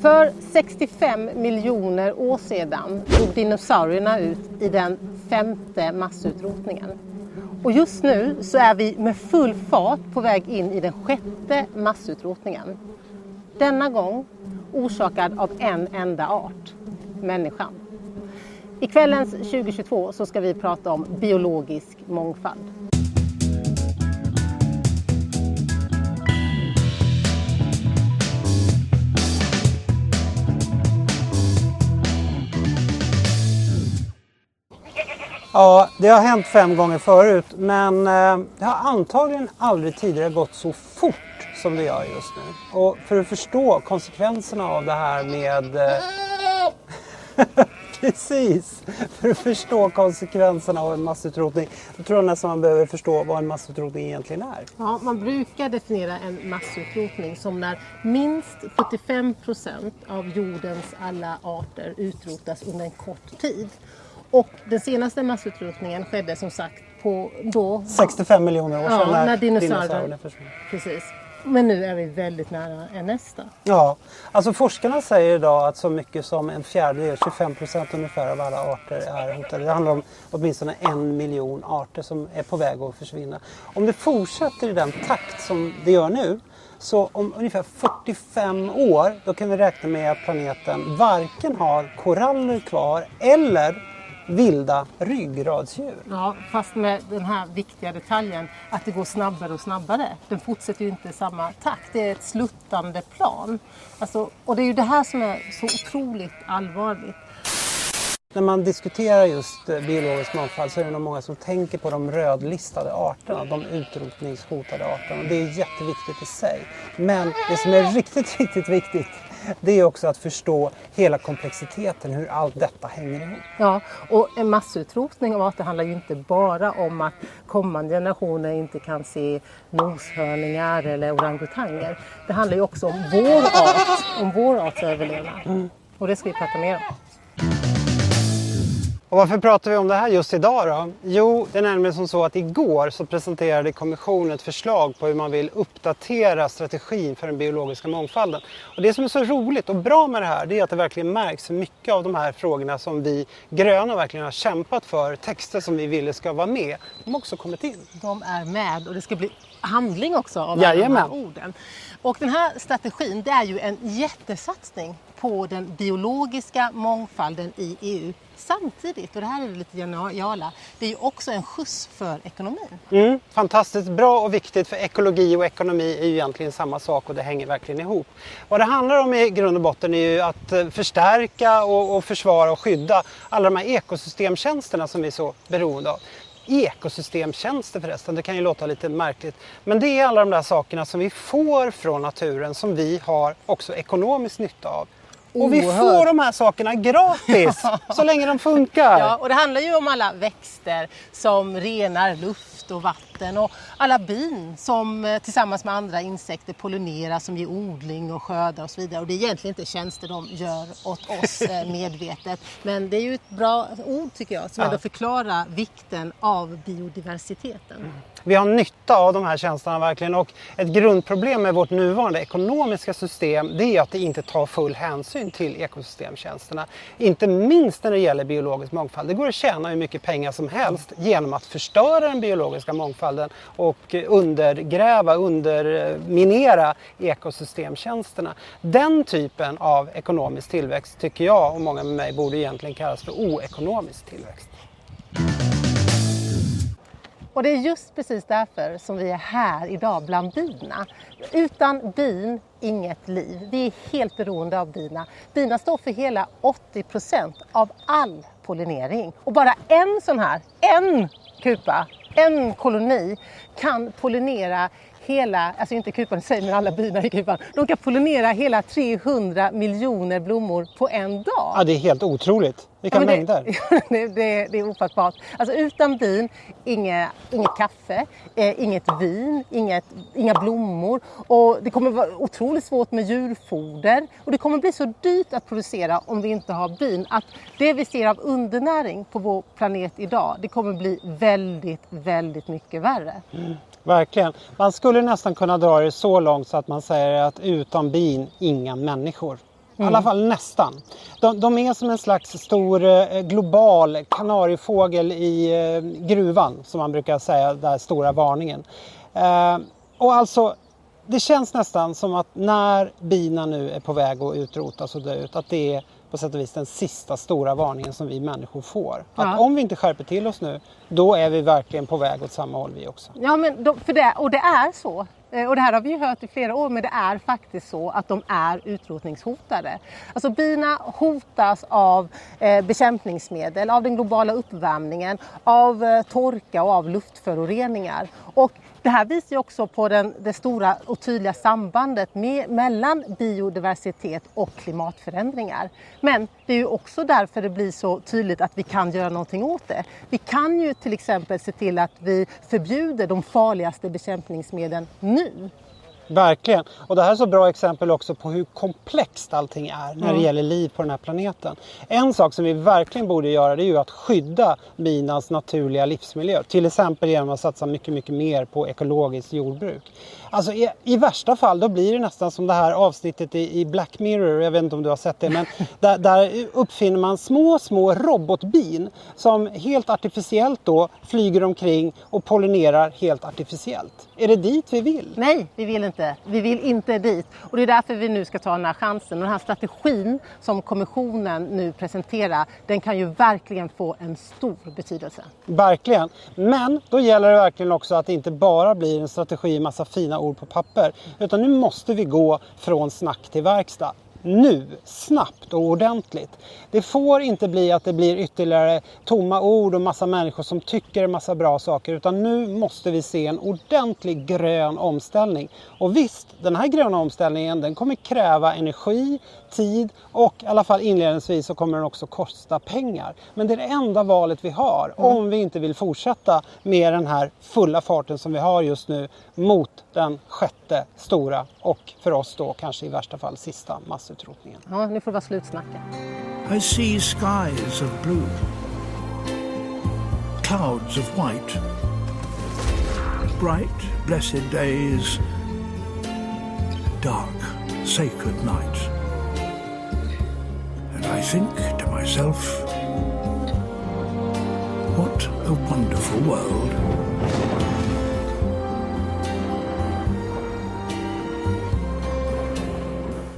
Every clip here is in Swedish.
För 65 miljoner år sedan dog dinosaurierna ut i den femte massutrotningen. Och just nu så är vi med full fart på väg in i den sjätte massutrotningen. Denna gång orsakad av en enda art, människan. I kvällens 2022 så ska vi prata om biologisk mångfald. Ja, det har hänt fem gånger förut men eh, det har antagligen aldrig tidigare gått så fort som det gör just nu. Och för att förstå konsekvenserna av det här med... Eh, Precis! För att förstå konsekvenserna av en massutrotning. Då tror jag nästan man behöver förstå vad en massutrotning egentligen är. Ja, man brukar definiera en massutrotning som när minst 75 procent av jordens alla arter utrotas under en kort tid. Och den senaste massutrotningen skedde som sagt på då... 65 miljoner år sedan ja, när, när dinosaurierna försvann. Precis. Men nu är vi väldigt nära en nästa. Ja, alltså forskarna säger idag att så mycket som en fjärdedel, 25 procent ungefär av alla arter är hotade. Det handlar om åtminstone en miljon arter som är på väg att försvinna. Om det fortsätter i den takt som det gör nu så om ungefär 45 år då kan vi räkna med att planeten varken har koraller kvar eller vilda ryggradsdjur. Ja, fast med den här viktiga detaljen att det går snabbare och snabbare. Den fortsätter ju inte i samma takt. Det är ett sluttande plan. Alltså, och det är ju det här som är så otroligt allvarligt. När man diskuterar just eh, biologisk mångfald så är det nog många som tänker på de rödlistade arterna, de utrotningshotade arterna. Det är jätteviktigt i sig. Men det som är riktigt, riktigt viktigt det är också att förstå hela komplexiteten, hur allt detta hänger ihop. Ja, och en massutrotning av arter handlar ju inte bara om att kommande generationer inte kan se noshörningar eller orangutanger. Det handlar ju också om vår art, om vår arts överlevnad. Och det ska vi prata mer om. Och varför pratar vi om det här just idag då? Jo, det är nämligen som så att igår så presenterade kommissionen ett förslag på hur man vill uppdatera strategin för den biologiska mångfalden. Och det som är så roligt och bra med det här det är att det verkligen märks hur mycket av de här frågorna som vi gröna verkligen har kämpat för, texter som vi ville ska vara med, de har också kommit in. De är med och det ska bli handling också av alla de här orden. Och den här strategin det är ju en jättesatsning på den biologiska mångfalden i EU. Samtidigt, och det här är det lite geniala, det är ju också en skjuts för ekonomin. Mm, fantastiskt bra och viktigt för ekologi och ekonomi är ju egentligen samma sak och det hänger verkligen ihop. Vad det handlar om i grund och botten är ju att eh, förstärka och, och försvara och skydda alla de här ekosystemtjänsterna som vi är så beroende av. Ekosystemtjänster förresten, det kan ju låta lite märkligt. Men det är alla de där sakerna som vi får från naturen som vi har också ekonomisk nytta av. Och vi får de här sakerna gratis så länge de funkar. Ja, och det handlar ju om alla växter som renar luft och vatten och alla bin som eh, tillsammans med andra insekter pollinerar som ger odling och skördar och så vidare. Och det är egentligen inte tjänster de gör åt oss eh, medvetet. Men det är ju ett bra ord tycker jag som Ja. ändå förklarar vikten av biodiversiteten. Vi har nytta av de här tjänsterna verkligen och ett grundproblem med vårt nuvarande ekonomiska system det är att det inte tar full hänsyn till ekosystemtjänsterna. Inte minst när det gäller biologisk mångfald. Det går att tjäna hur mycket pengar som helst genom att förstöra den biologiska mångfalden och undergräva, underminera ekosystemtjänsterna. Den typen av ekonomisk tillväxt tycker jag och många med mig borde egentligen kallas för oekonomisk tillväxt. Och det är just precis därför som vi är här idag bland bina. Utan bin, inget liv. Vi är helt beroende av bina. Bina står för hela 80 procent av all pollinering. Och bara en sån här, en kupa, en koloni kan pollinera hela, alltså inte kupan i sig men alla bina i kupan, de kan pollinera hela 300 miljoner blommor på en dag. Ja, det är helt otroligt. Vilka Ja, mängder. Det, det, det, är ofattbart. Alltså utan bin, inga, inget kaffe, eh, inget vin, inget, inga blommor. Och det kommer vara otroligt svårt med djurfoder. Och det kommer bli så dyrt att producera om vi inte har bin. Att det vi ser av undernäring på vår planet idag, det kommer bli väldigt, väldigt mycket värre. Verkligen. Man skulle nästan kunna dra det så långt så att man säger att utan bin, inga människor. I alla fall nästan. De, de, är som en slags stor eh, global kanariefågel i eh, gruvan som man brukar säga, den stora varningen. Eh, och alltså det känns nästan som att när bina nu är på väg att utrotas och dö ut, att det är på sätt och vis den sista stora varningen som vi människor får. Ja. Att om vi inte skärper till oss nu, då är vi verkligen på väg åt samma håll vi också. Ja, men då, för det, och det är så. Eh, och det här har vi ju hört i flera år, men det är faktiskt så att de är utrotningshotade. Alltså bina hotas av eh, bekämpningsmedel, av den globala uppvärmningen, av eh, torka och av luftföroreningar. Och det här visar ju också på den, det stora och tydliga sambandet med, mellan biodiversitet och klimatförändringar. Men det är ju också därför det blir så tydligt att vi kan göra någonting åt det. Vi kan ju till exempel se till att vi förbjuder de farligaste bekämpningsmedlen nu. Verkligen. Och det här är så bra exempel också på hur komplext allting är när det mm. gäller liv på den här planeten. En sak som vi verkligen borde göra det är ju att skydda binas naturliga livsmiljö. Till exempel genom att satsa mycket, mycket mer på ekologiskt jordbruk. Alltså i, i, värsta fall då blir det nästan som det här avsnittet i, i Black Mirror, jag vet inte om du har sett det, men där, där, uppfinner man små, små robotbin som helt artificiellt då flyger omkring och pollinerar helt artificiellt. Är det dit vi vill? Nej, vi vill inte. Vi vill inte dit. Och det är därför vi nu ska ta den här chansen. Och den här strategin som kommissionen nu presenterar, den kan ju verkligen få en stor betydelse. Verkligen. Men då gäller det verkligen också att det inte bara blir en strategi, massa fina ord på papper. Utan nu måste vi gå från snack till verkstad nu, snabbt och ordentligt. Det får inte bli att det blir ytterligare tomma ord och massa människor som tycker en massa bra saker utan nu måste vi se en ordentlig grön omställning. Och visst, den här gröna omställningen den kommer kräva energi, tid och i alla fall inledningsvis så kommer den också kosta pengar. Men det är det enda valet vi har mm. om vi inte vill fortsätta med den här fulla farten som vi har just nu mot den sjätte stora och för oss då kanske i värsta fall sista massutrotningen. Ja, nu får det vara slutsnacka. I see skies of blue, clouds of white, bright blessed days, dark sacred nights. And I think to myself, what a wonderful world.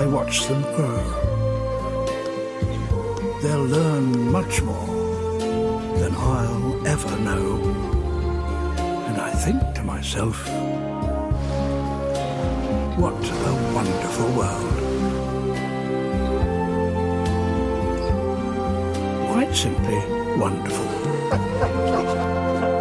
I watch them grow. They'll learn much more than I'll ever know. And I think to myself, what a wonderful world. quite simply wonderful.